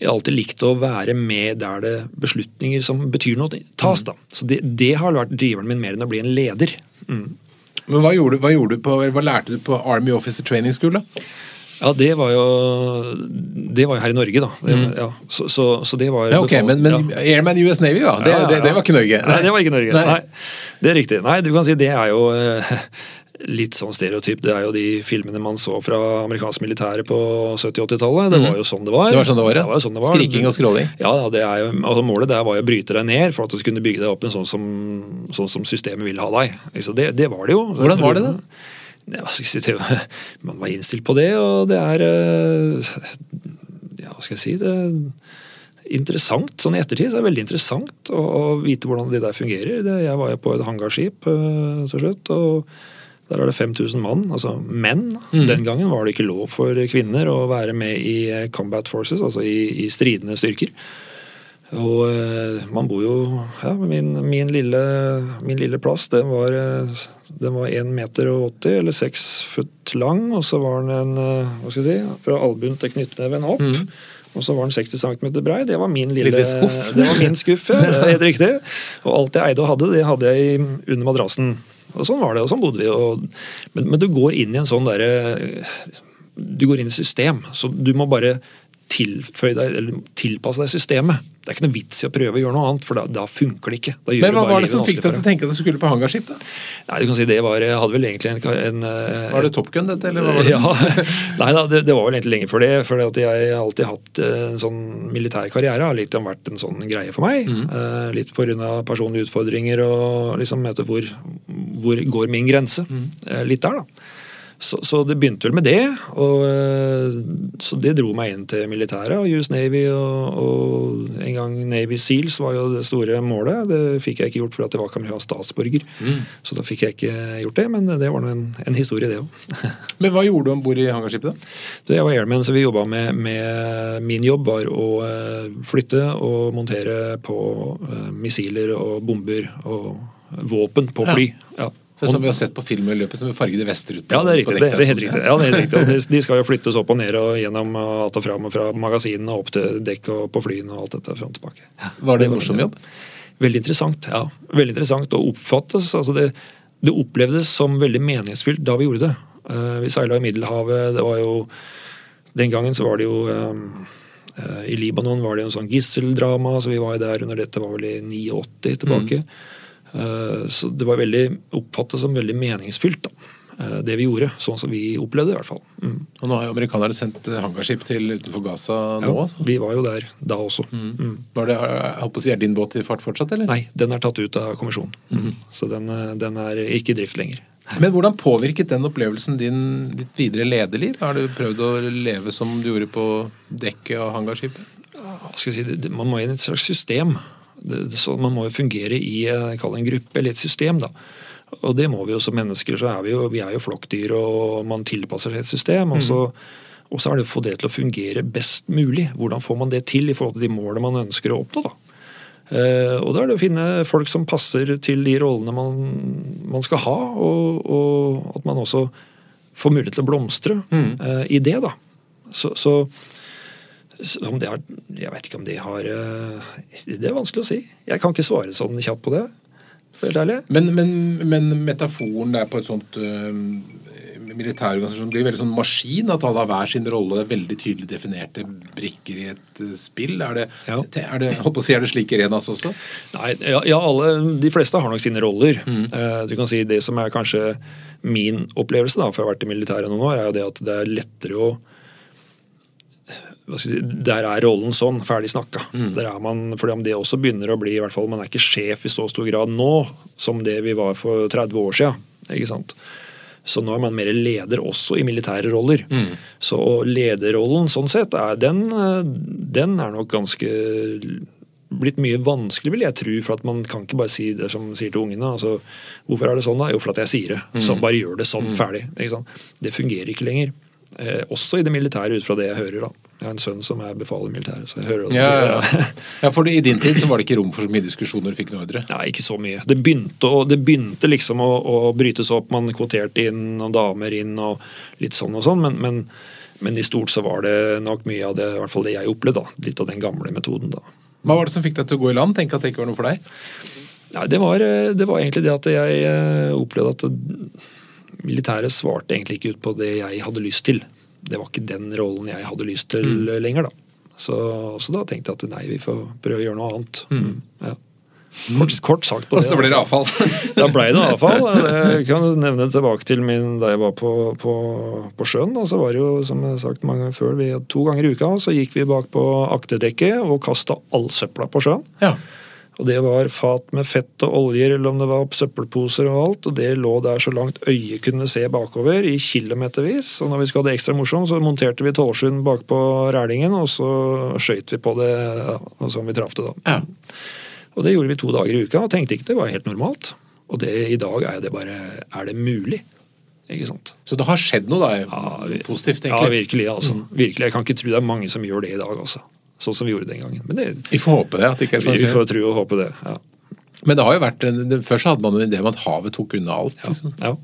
jeg har alltid likt å være med der det beslutninger som betyr noe, tas. da. Så det, det har vært driveren min mer enn å bli en leder. Mm. Men hva, gjorde, hva, gjorde du på, hva lærte du på Army Officer Training School? da? Ja, det var jo Det var jo her i Norge, da. Det, ja, så, så, så det var Ja, ok, Men, men ja. Airman US Navy, Ja, det, det var ikke Norge? Nei, det var ikke Norge. Nei. Nei. Det er riktig. Nei, du kan si det er jo eh, litt sånn stereotyp. Det er jo de filmene man så fra amerikansk militære på 70-80-tallet. Det var jo sånn det var. Det var sånn det var, ja. jo sånn det var. Skriking og skråling. Ja, det er jo, altså Målet der var jo å bryte deg ned for at du skulle bygge deg opp en sånn som, sånn som systemet vil ha deg. Det, det var det jo. Hvordan var det da? Ja, det, var- man var innstilt på det, og det er eh, Ja, hva skal jeg si det interessant. Sånn i ettertid så er det veldig interessant å, å vite hvordan det der fungerer. Jeg var jo på et hangarskip eh, til slutt, og der er det 5000 mann, altså menn. Den gangen var det ikke lov for kvinner å være med i eh, combat forces, altså i, i stridende styrker. Og eh, man bor jo ja, min, min, lille, min lille plass, den var, eh, den var 1 meter og 80, eller 6 foot lang, og så var den en, hva skal jeg si, fra albuen til knyttneven opp. Og så var den 60 cm brei. Det var min lille, Lille skuff. Det var min skuffe. Det er helt riktig. Og alt jeg eide og hadde, det hadde jeg under madrassen. Og sånn var det, og sånn bodde vi. Og, men, men du går inn i en sånn derre Du går inn i system, så du må bare tilføye deg, eller tilpasse deg systemet. Det er ikke noe vits i å prøve å gjøre noe annet, for da, da funker det ikke. Men hva var det som fikk deg til å tenke at du skulle på hangarskip? da? Nei, du kan si det var, Jeg hadde vel egentlig en, en eh, Var det Top Gun, dette? eller hva var det? ja, Nei da, det, det var vel egentlig lenge før det. For jeg har alltid hatt eh, en sånn militær karriere. har litt vært en sånn greie for meg. Mm. Eh, litt pga. personlige utfordringer og liksom møte hvor, hvor går min grense. Mm. Eh, litt der, da. Så, så det begynte vel med det. Og, eh, så det dro meg inn til militæret og US Navy. Og, og en gang Navy Seals var jo det store målet. Det fikk jeg ikke gjort fordi at jeg var ikke statsborger. Mm. Så da fikk jeg ikke gjort det, men det var nå en, en historie, det òg. Men hva gjorde du om bord i hangarskipet? da? Jeg var airman, så vi jobba med, med Min jobb var å eh, flytte og montere på eh, missiler og bomber og våpen på fly. Ja. Ja. Så som vi har sett på film i løpet som fargede vester ut på Ja, det er riktig. Det, det er helt sånn. riktig. Ja, det er helt riktig. De, skal jo flyttes opp og ned og gjennom alt og fram og fra magasinene og opp til dekk og på flyene og alt dette fram og tilbake. Var det en morsom jobb? Veldig interessant, ja. Veldig interessant å oppfattes. Altså det, det opplevdes som veldig meningsfylt da vi gjorde det. Eh, vi seila i Middelhavet. Det var jo Den gangen så var det jo eh, eh, I Libanon var det jo en sånn gisseldrama, så vi var jo der under dette var vel i 89 tilbake. Eh, så det var veldig oppfattet som veldig meningsfylt, da. eh, Det vi gjorde. Sånn som vi opplevde det, i hvert fall. Mm. Og nå har jo amerikanerne sendt eh, hangarskip til utenfor Gaza nå. Ja, vi var jo der da også. Mm. Var det, jeg holdt på å si, Er din båt i fart fortsatt, eller? Nei, den er tatt ut av kommisjonen. Mm. Så den, eh, den er ikke i drift lenger. Men hvordan påvirket den opplevelsen din, ditt videre lederliv? Har du prøvd å leve som du gjorde på dekket av hangarskipet? hva skal jeg si, Man må inn i et slags system. Så Man må jo fungere i eh, en gruppe eller et system. da. Og det må vi jo som mennesker. så er Vi jo, vi er jo flokkdyr, og man tilpasser seg et system. og så og så er det å få det til å fungere best mulig. Hvordan får man det til i forhold til de målene man ønsker å oppnå? da? Uh, og da er det å finne folk som passer til de rollene man, man skal ha, og, og at man også får mulighet til å blomstre eh, i det. da. Så, så, så om det har Jeg vet ikke om de har eh, Det er vanskelig å si. Jeg kan ikke svare sånn kjapt på det. Men, men, men metaforen der på et sånt uh, militærorganisasjon blir veldig sånn maskin, at alle har hver sin rolle, det er veldig tydelig definerte brikker i et uh, spill. Er det, Ja. er det, holdt på å si, er det slik i Renas også? Nei, ja, ja alle, De fleste har nok sine roller. Eh, du kan si Det som er kanskje min opplevelse, da, for jeg har vært i militæret noen år, er jo det at det er lettere å hva skal jeg si, Der er rollen sånn, ferdig snakka. Der er man, fordi om det også begynner å bli i hvert fall, Man er ikke sjef i så stor grad nå som det vi var for 30 år sant? Så nå er man mer leder også i militære roller. Så lederrollen sånn sett, er, den, den er nok ganske blitt mye vanskelig, vil jeg tro. For at man kan ikke bare si det som sier til ungene. altså, Hvorfor er det sånn? da? Jo, for at jeg sier det. Så bare gjør det sånn, ferdig. Ikke sant? Det fungerer ikke lenger. Eh, også i det militære, ut fra det jeg hører. da. Jeg har en sønn som er befal i militæret. så jeg hører det. Ja, ja, ja. ja, for I din tid så var det ikke rom for så mye diskusjoner du fikk noen ordre? Nei, ikke så mye. Det begynte, å, det begynte liksom å, å brytes opp. Man kvoterte inn og damer inn og litt sånn og sånn, men, men, men i stort så var det nok mye av det i hvert fall det jeg opplevde. da. Litt av den gamle metoden. da. Hva var det som fikk deg til å gå i land? Tenk at det ikke var noe for deg? Nei, det var, det var egentlig det at jeg eh, opplevde at militæret svarte egentlig ikke ut på det jeg hadde lyst til. Det var ikke den rollen jeg hadde lyst til Mm. lenger, da. Så, så da tenkte jeg at nei, vi får prøve å gjøre noe annet. Mm, Ja. Kort, kort sagt på det. Og så ble det altså. avfall. Da blei det avfall. Jeg kan nevne tilbake til min, da jeg var på, på, på sjøen. Da, så var det jo, som jeg har sagt mange ganger før, vi, to ganger i uka så gikk vi bak på akterdekket og kasta all søpla på sjøen. ja. Og Det var fat med fett og oljer, eller om det var søppelposer og alt. og Det lå der så langt øyet kunne se bakover, i kilometervis. Og når vi skulle ha det ekstra morsomt, så monterte vi tålsjund bakpå rælingen, og så skøyt vi på det ja, som vi traff det, da. Ja. Og det gjorde vi to dager i uka, og tenkte ikke det var helt normalt. Og det, i dag er det bare Er det mulig? Ikke sant? Så det har skjedd noe da, positivt, Ja, egentlig? virkelig. altså. Virkelig. Jeg kan ikke tro det er mange som gjør det i dag, altså. Sånn som vi gjorde den gangen. Men det, Vi får håpe det. at det sånn. vi får tro og håpe det. ja. Men det har jo vært, først det, Før så hadde man en idé om at havet tok unna alt. liksom. Ja.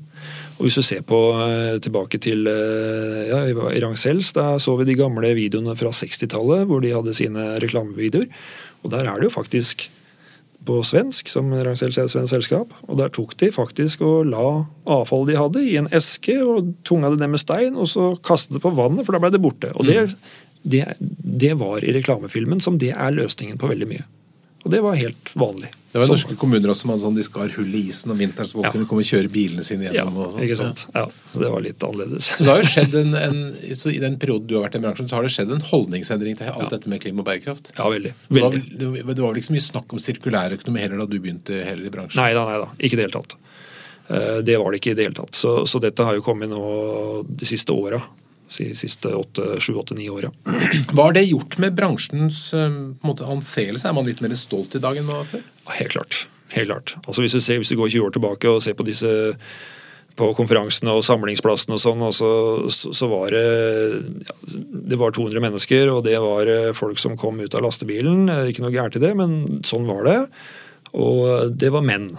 Og hvis du ser på eh, tilbake til eh, ja, i Rangsels, da så vi de gamle videoene fra 60-tallet hvor de hadde sine reklamevideoer. Og der er det jo faktisk på svensk, som Rangsels er et svensk selskap. Og der tok de faktisk og la avfallet de hadde i en eske og tunga det ned med stein, og så kastet det på vannet, for da ble det borte. Og det, det, det var i reklamefilmen som det er løsningen på veldig mye. Og det var helt vanlig. Det var norske kommuner også som hadde sånn, de skar hull i isen om vinteren, så folk Ja. kunne komme og kjøre bilene sine ja, gjennom. og sånn. ikke sant? Ja, så det var litt annerledes. Så det har jo skjedd en, en, så I den perioden du har vært i bransjen, så har det skjedd en holdningsendring til alt dette med klima og bærekraft? Ja, veldig. Det var, veldig. det var vel ikke så mye snakk om sirkulærøkonomi heller da du begynte heller i bransjen? Nei da, nei da. Ikke i det hele tatt. Eh, Det var det ikke i det hele tatt. Så, så dette har jo kommet nå de siste åra. Siste sju-åtte-ni åra. Hva har det gjort med bransjens eh, måte, anseelse? Er man litt mer stolt i dag enn man var før? Helt klart. Helt klart. Altså hvis, du ser, hvis du går 20 år tilbake og ser på disse på konferansene og samlingsplassene og sånn, og så, så var det ja, Det var 200 mennesker, og det var eh, folk som kom ut av lastebilen. Eh, Ikke noe gærent i det, men sånn var det. Og det var menn.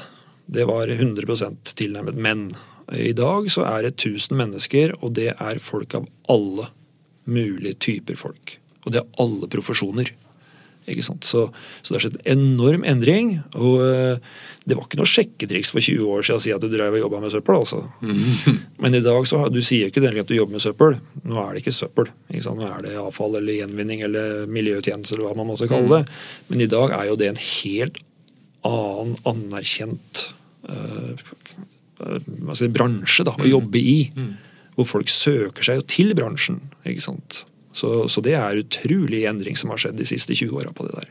Det var 100% tilnærmet menn. I dag så er det 1000 mennesker, og det er folk av alle mulige typer folk. Og det er alle profesjoner. Ikke sant? Så, så det har skjedd en enorm endring. Og eh, det var ikke noe sjekketriks for 20 år siden å si at du drev og jobba med søppel. altså. Men i dag så du sier ikke det at du jobber med søppel. Nå er det ikke søppel. Ikke sant? Nå er det avfall eller gjenvinning eller miljøtjeneste eller hva man måtte kalle det. Men i dag er jo det en helt annen anerkjent eh, si, bransje da, å jobbe i. Hvor folk søker seg jo til bransjen. ikke sant? Så, så det er utrolig endring som har skjedd de siste 20 åra på det der.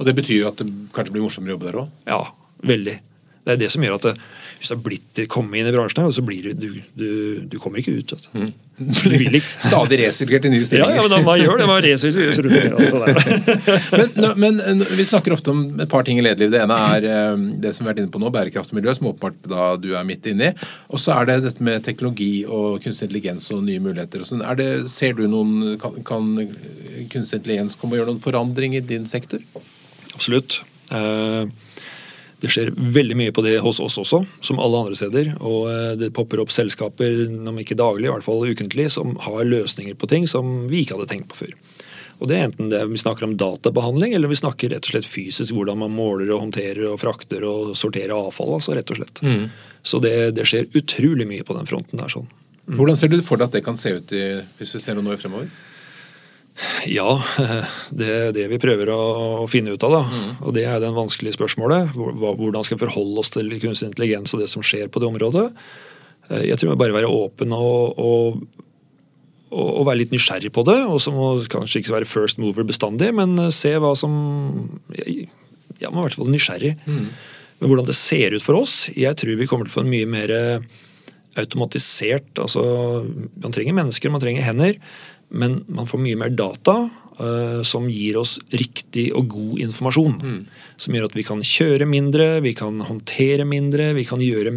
Og det betyr jo at det kanskje blir morsommere å jobbe der òg? Ja, veldig. Det er det som gjør at det, hvis du har blitt kommet inn i bransjen, her, så blir du, du, du, kommer ikke ut. vet du. Du ikke. Stadig resirkulert i nye stillinger. ja, men da, man gjør det. Man resirkulerer altså, men, men vi snakker ofte om et par ting i lederliv. Det ene er eh, det som vi har vært inne på nå, bærekraft og miljø, som åpenbart da du er midt inni. Og så er det dette med teknologi og kunstig intelligens og nye muligheter. og sånn. Er det, ser du noen, kan, kan kunstig intelligens komme og gjøre noen forandring i din sektor? Absolutt. Eh, Det skjer veldig mye på det hos oss også, som alle andre steder. Og eh, det popper opp selskaper, om ikke daglig, i hvert fall ukentlig, som har løsninger på ting som vi ikke hadde tenkt på før. Og det er enten det vi snakker om databehandling, eller vi snakker rett og slett fysisk hvordan man måler og håndterer og frakter og sorterer avfall. altså rett og slett. Så det, det skjer utrolig mye på den fronten der. sånn. Hvordan ser du for deg at det kan se ut i, hvis vi ser noe fremover? Ja, det er det vi prøver å, finne ut av. da. Og Det er det vanskelige spørsmålet. Hvordan skal vi forholde oss til kunstig intelligens og det som skjer på det området? Eh, Jeg tror vi bare være åpen og, og, og, være litt nysgjerrig på det. Og så må kanskje ikke være first mover bestandig, men eh, se hva som Ja, man må i hvert fall nysgjerrig. Mm. Men hvordan det ser ut for oss Jeg tror vi kommer til å få en mye mer automatisert altså Man trenger mennesker, man trenger hender, men man får mye mer data uh, som gir oss riktig og god informasjon. Mm. Som gjør at vi kan kjøre mindre, vi kan håndtere mindre, vi kan gjøre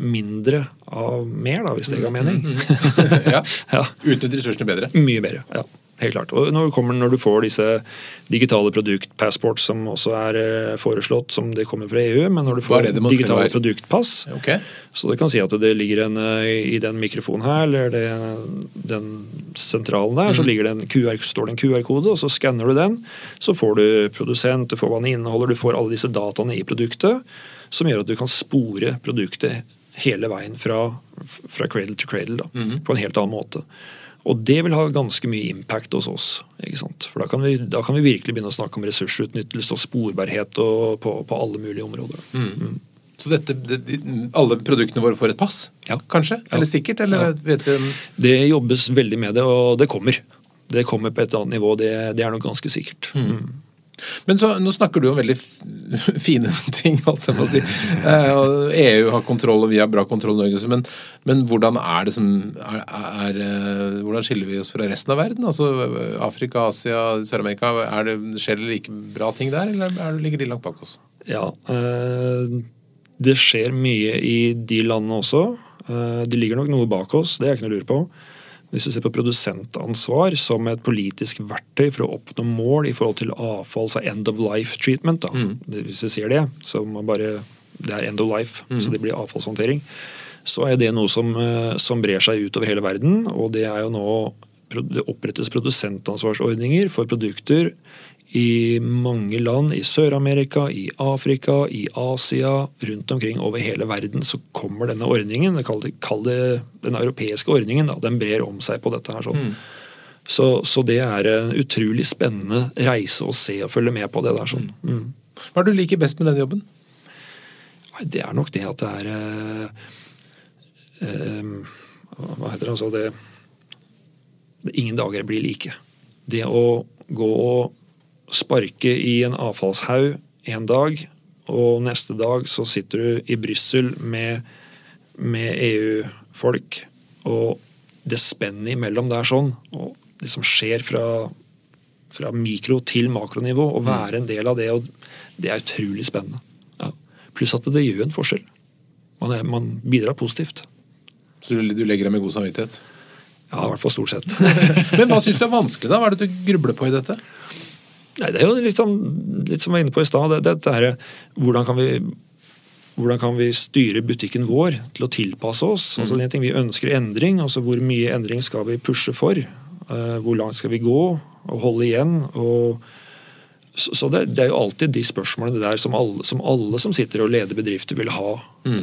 mindre av mer, da, hvis det ga mening. Mm, mm, mm. ja. ja. Utnytte ressursene bedre. Mye bedre, ja. Helt klart. Og når kommer, når du får disse digitale produktpassports som også er eh, foreslått, som det kommer fra EU, men når du får digitale produktpass okay. Så det kan si at det ligger en eh, i den mikrofonen her, eller det, den sentralen der, mm. så ligger det en QR, står det en QR-kode, og så skanner du den. Så får du produsent, du får hva den inneholder, du får alle disse dataene i produktet, som gjør at du kan spore produktet hele veien fra, fra cradle to cradle da, mm. på en helt annen måte. Og det vil ha ganske mye impact hos oss. For Da kan vi, da kan vi virkelig begynne å snakke om ressursutnyttelse og sporbarhet og på, på, alle mulige områder. Mm. Mm. Så dette, det, alle produktene våre får et pass? Ja. Kanskje? Eller sikkert? Eller ja. Det jobbes veldig med det, og det kommer. Det kommer på et annet nivå, det, det er nok ganske sikkert. Mm. Men så, nå snakker du om veldig fine ting, alt jeg må si. Eh, EU har kontroll, og vi har bra kontroll. Men, men hvordan er det som er, er, eh, Hvordan skiller vi oss fra resten av verden? Altså Afrika, Asia, Sør-Amerika. Skjer det like bra ting der, eller er, ligger de langt bak oss? Ja, eh, det skjer mye i de landene også. De ligger nok noe bak oss, det er ikke noe å lure på. Hvis du ser på produsentansvar som et politisk verktøy for å oppnå mål i forhold til avfalls- og end of life treatment, da. Mm. hvis du ser det, så bare, det er end of life, mm. så det blir avfallshåndtering, så er det noe som, eh, som brer seg utover hele verden. Og det er jo nå det opprettes produsentansvarsordninger for produkter i mange land i Sør-Amerika, i Afrika, i Asia, rundt omkring over hele verden, så kommer denne ordningen, kall det, den europeiske ordningen, da, den brer om seg på dette her. sånn. Mm. Så, så, det er en utrolig spennende reise å se og følge med på det der. sånn. Mm. Hva er det du liker best med den jobben? Det er nok det at det er eh, eh, Hva heter det altså det Ingen dager blir like. Det å gå og sparke i en avfallshaug en dag, og neste dag så sitter du i Brussel med, med EU-folk, og det spennet imellom der sånn, og det som skjer fra, fra mikro til makronivå, å mm. være en del av det, og det er utrolig spennende. Ja. Pluss at det gjør en forskjell. Man, er, man bidrar positivt. Så du, du legger deg med god samvittighet? Ja, i hvert fall stort sett. Men hva syns du er vanskelig, da? Hva er det du grubler på i dette? Nei, Det er jo sånn, litt som jeg var inne på i stad. Det, det hvordan, kan vi, hvordan kan vi styre butikken vår til å tilpasse oss? Mm. Altså, det er ting Vi ønsker endring. altså Hvor mye endring skal vi pushe for? Uh, hvor langt skal vi gå og holde igjen? og så, så det, det, er jo alltid de spørsmålene der som alle, som alle som sitter og leder bedrifter, vil ha. Mm.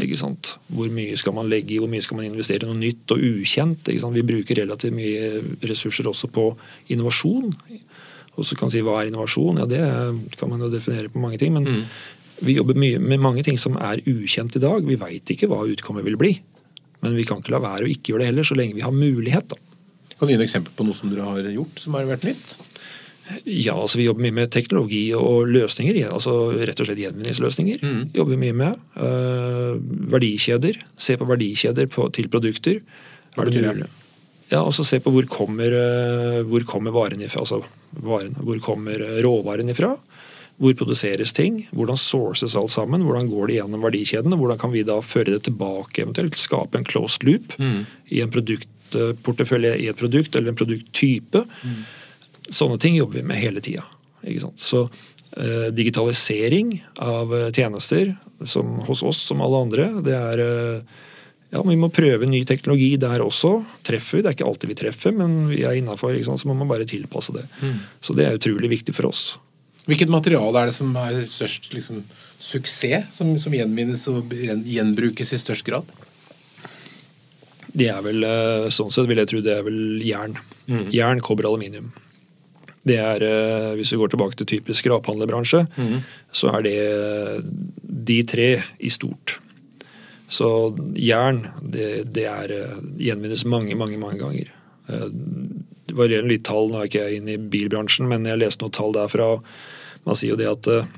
Hvor mye skal man legge i, hvor mye skal man investere i noe nytt og ukjent? Vi bruker relativt mye ressurser også på innovasjon. Og så kan man si hva er innovasjon? Ja, Det kan man jo definere på mange ting. Men mm. vi jobber mye med mange ting som er ukjent i dag. Vi veit ikke hva utkommet vil bli. Men vi kan ikke la være å ikke gjøre det heller, så lenge vi har mulighet. da. Kan du gi et eksempel på noe som dere har gjort som har vært nytt? Ja, altså Vi jobber mye med teknologi og løsninger. altså Rett og slett gjenvinningsløsninger. Mm. jobber mye med. Uh, verdikjeder. Se på verdikjeder på, til produkter. Er det mulig? Ja, og så Se på hvor kommer, uh, hvor kommer varene ifra. Altså, varene. Hvor kommer råvaren ifra? Hvor produseres ting? Hvordan sources alt sammen? Hvordan går det gjennom verdikjeden? Hvordan kan vi da føre det tilbake, eventuelt skape en closed loop mm. i en produktportefølje i et produkt eller en produkttype? Mm. Sånne ting jobber vi med hele tida. Så eh, digitalisering av eh, tjenester som, hos oss som alle andre, det er eh, ja, Vi må prøve ny teknologi der også. Treffer vi? Det er ikke alltid vi treffer, men vi er innafor, så må man bare tilpasse det. Mm. Så det er utrolig viktig for oss. Hvilket materiale er det som er størst liksom, suksess, som, som, gjenvinnes og gjenbrukes i størst grad? Det er vel, eh, Sånn sett vil jeg tro det er vel jern. Mm. Jern, kobber, aluminium. Det er, eh, Hvis vi går tilbake til typisk skraphandlerbransje, mm. så er det de tre i stort. Så jern det, det er, eh, gjenvinnes mange, mange mange ganger. Eh, Det varierer litt tall, nå er ikke jeg inne i bilbransjen, men jeg leste noen tall derfra. Man sier jo det at eh,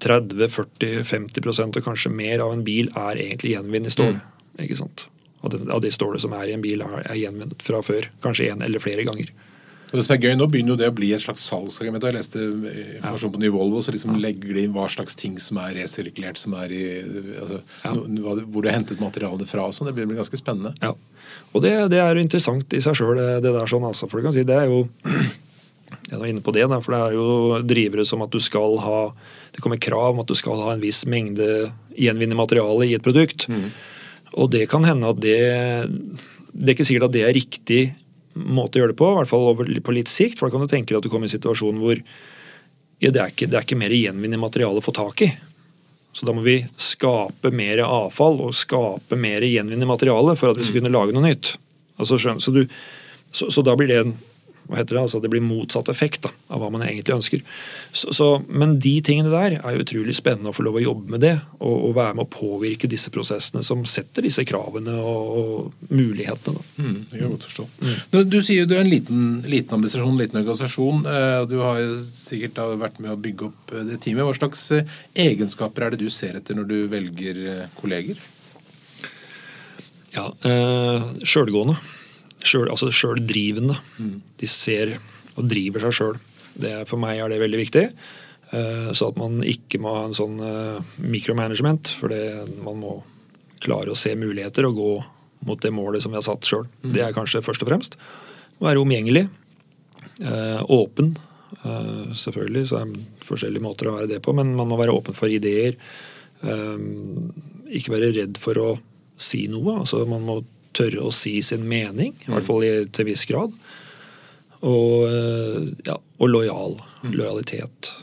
30-40-50% og kanskje mer av en bil er egentlig gjenvunnet stål. ikke sant? Av det, av det stålet som er i en bil, er, er gjenvunnet fra før. Kanskje en eller flere ganger. Og det som er gøy Nå begynner jo det å bli et slags salgsargument. Jeg leste informasjon på Ny Volvo, så liksom legger de inn hva slags ting som er resirkulert, som er i, altså, no- hvor du har hentet materialet fra. og sånn. Det blir ganske spennende. Ja. Og det, det er jo interessant i seg sjøl, det der sånn, altså. For du kan si det er jo Jeg er inne på det, da, for det er jo drivere som at du skal ha Det kommer krav om at du skal ha en viss mengde gjenvunnet materiale i et produkt. Og det kan hende at det Det er ikke sikkert at det er riktig måte å gjøre det på, i hvert fall over, på litt sikt. For da kan du tenke deg at du kommer i en situasjon hvor ja, det, er ikke, det er ikke mer gjenvinnende materiale å få tak i. Så da må vi skape mer avfall og skape mer gjenvinnende materiale for at vi skal kunne lage noe nytt. Altså, så, du, så, så da blir det en hva heter det, altså det blir motsatt effekt da, av hva man egentlig ønsker. Så, så, men de tingene der er jo utrolig spennende å få lov å jobbe med det. Og, og være med å påvirke disse prosessene som setter disse kravene og, og mulighetene. Da. Mm, det kan jeg godt forstå. Mm. Du sier du er en liten, liten administrasjon, en liten organisasjon. eh, og Du har jo sikkert vært med å bygge opp eh, det teamet. Hva slags eh, egenskaper er det du ser etter når du velger eh, kolleger? Ja, eh, Sjølgående. Selv, altså sjøldrivende. De ser og driver seg sjøl. For meg er det veldig viktig. Eh, så at man ikke må ha en sånn eh, mikromanagement. For man må klare å se muligheter og gå mot det målet som vi har satt sjøl. Det er kanskje først og fremst. Være omgjengelig. Eh, åpen. Selvfølgelig så er det forskjellige måter å være det på, men man må være åpen for ideer. Ikke være redd for å si noe. altså Man må tørre å si sin mening, i hvert fall til til viss grad. Og, eh, ja, og lojal. Lojalitet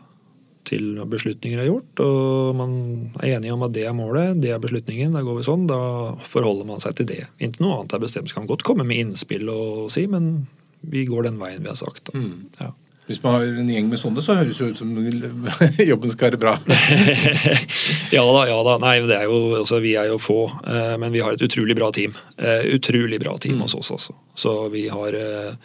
til beslutninger er gjort. Og man er enige om at det er målet, det er beslutningen, da går vi sånn. Da forholder man seg til det. Inntil noe annet er bestemt. Så kan man godt komme med innspill og si, men vi går den veien vi har sagt. Da. Ja. Hvis man har en gjeng med sånne, så høres det ut som jobben skal være bra. ja da, ja da. Nei, det er jo, altså, vi er jo få, eh, men vi har et utrolig bra team. Eh, utrolig bra team hos oss, altså. Så vi har eh,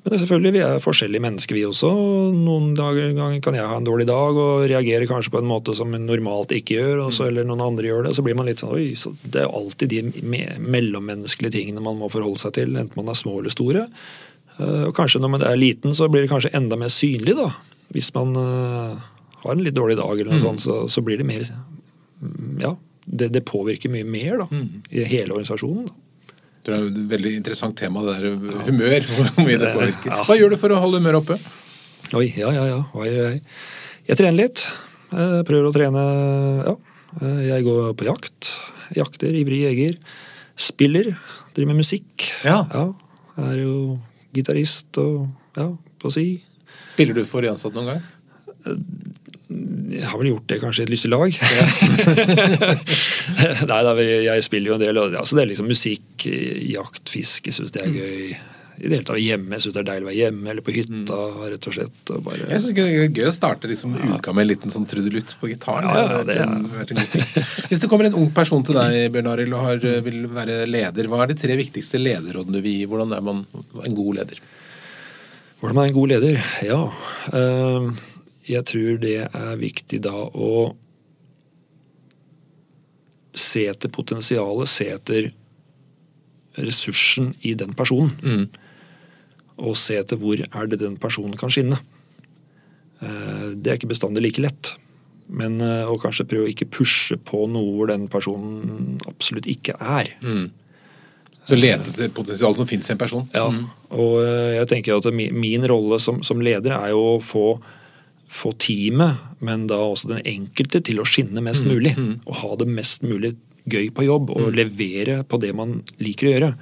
Men selvfølgelig, vi er forskjellige mennesker, vi også. Noen dager kan jeg ha en dårlig dag og reagere kanskje på en måte som en normalt ikke gjør, også, eller noen andre gjør det. Så blir man litt sånn Oi, så det er alltid de mellommenneskelige tingene man må forholde seg til, enten man er små eller store. Eh, Og kanskje når man er liten, så blir det kanskje enda mer synlig, da. Hvis man eh, har en litt dårlig dag, eller noe sånt, så, så blir det mer mm, Ja, det, det påvirker mye mer da, i hele organisasjonen. Da. Det er et veldig interessant tema, det der humør. hvor mye det påvirker. Ja. Hva gjør du for å holde humøret oppe? Oi, ja, ja, ja. Gjør jeg? Jeg trener litt. Jeg prøver å trene Ja. Eh, Jeg går på jakt. Jakter, ivrig jeger. Spiller. Driver med musikk. Ja. Jeg er jo gitarist og ja, på si. Spiller du for de ansatte noen gang? Jeg har vel gjort det kanskje i et lystig lag. Nei da, jeg spiller jo en del. og Ja, så det er liksom musikk, jakt, fisk. Jeg syns det er gøy. I det hele tatt hjemme. Jeg syns det er deilig å være hjemme eller på hytta. rett og slett. Og bare, Jeg synes det er gøy å starte liksom uka med en liten sånn trudelutt på gitaren. Ja, ja, det det en. Hvis det kommer en ung person til deg, Bjørn Arild, og har, vil være leder, hva er de tre viktigste lederrådene du vil gi? Hvordan er man en god leder? Hvordan er en god leder? Ja. eh, Jeg tror det er viktig da å se etter potensialet, se etter ressursen i den personen. Og se etter hvor er det den personen kan skinne. Eh, Det er ikke bestandig like lett. Men eh, å kanskje prøve å ikke pushe på noe hvor den personen absolutt ikke er. Så lete etter potensialet som finnes i en person. Ja, og eh, jeg tenker at min rolle som, som leder er jo å få, få teamet, men da også den enkelte, til å skinne mest mulig. Og ha det mest mulig gøy på jobb, og levere på det man liker å gjøre.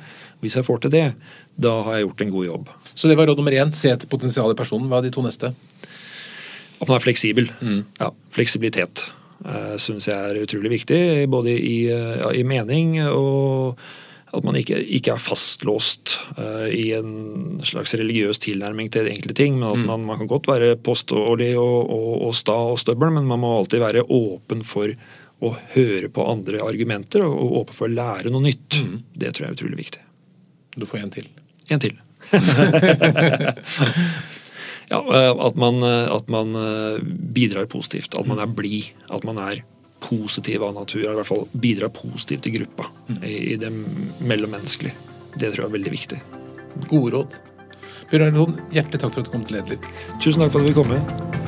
Hvis jeg får til det, da har jeg gjort en god jobb. Så det var råd nummer én. Se etter potensialet i personen. Hva er de to neste? At man er fleksibel. Ja, fleksibilitet uh, syns jeg er utrolig viktig, både i, eh, ja, i mening og at man ikke, ikke er fastlåst uh, i en slags religiøs tilnærming til enkelte ting. men at man, man kan godt være påståelig og, og, og sta og støbbel, men man må alltid være åpen for å høre på andre argumenter og, og åpen for å lære noe nytt. Det tror jeg er utrolig viktig. Du får en til. En til. ja, eh, at man, eh, at man eh, bidrar positivt. At man er blid. At man er positiv av natur. I hvert fall bidrar positivt til gruppa i, i det mellommenneskelige. Det tror jeg er veldig viktig. Gode råd. Bjørn Hoden, hjertelig takk for at du kom til Lederliv. Tusen takk for at du kom med.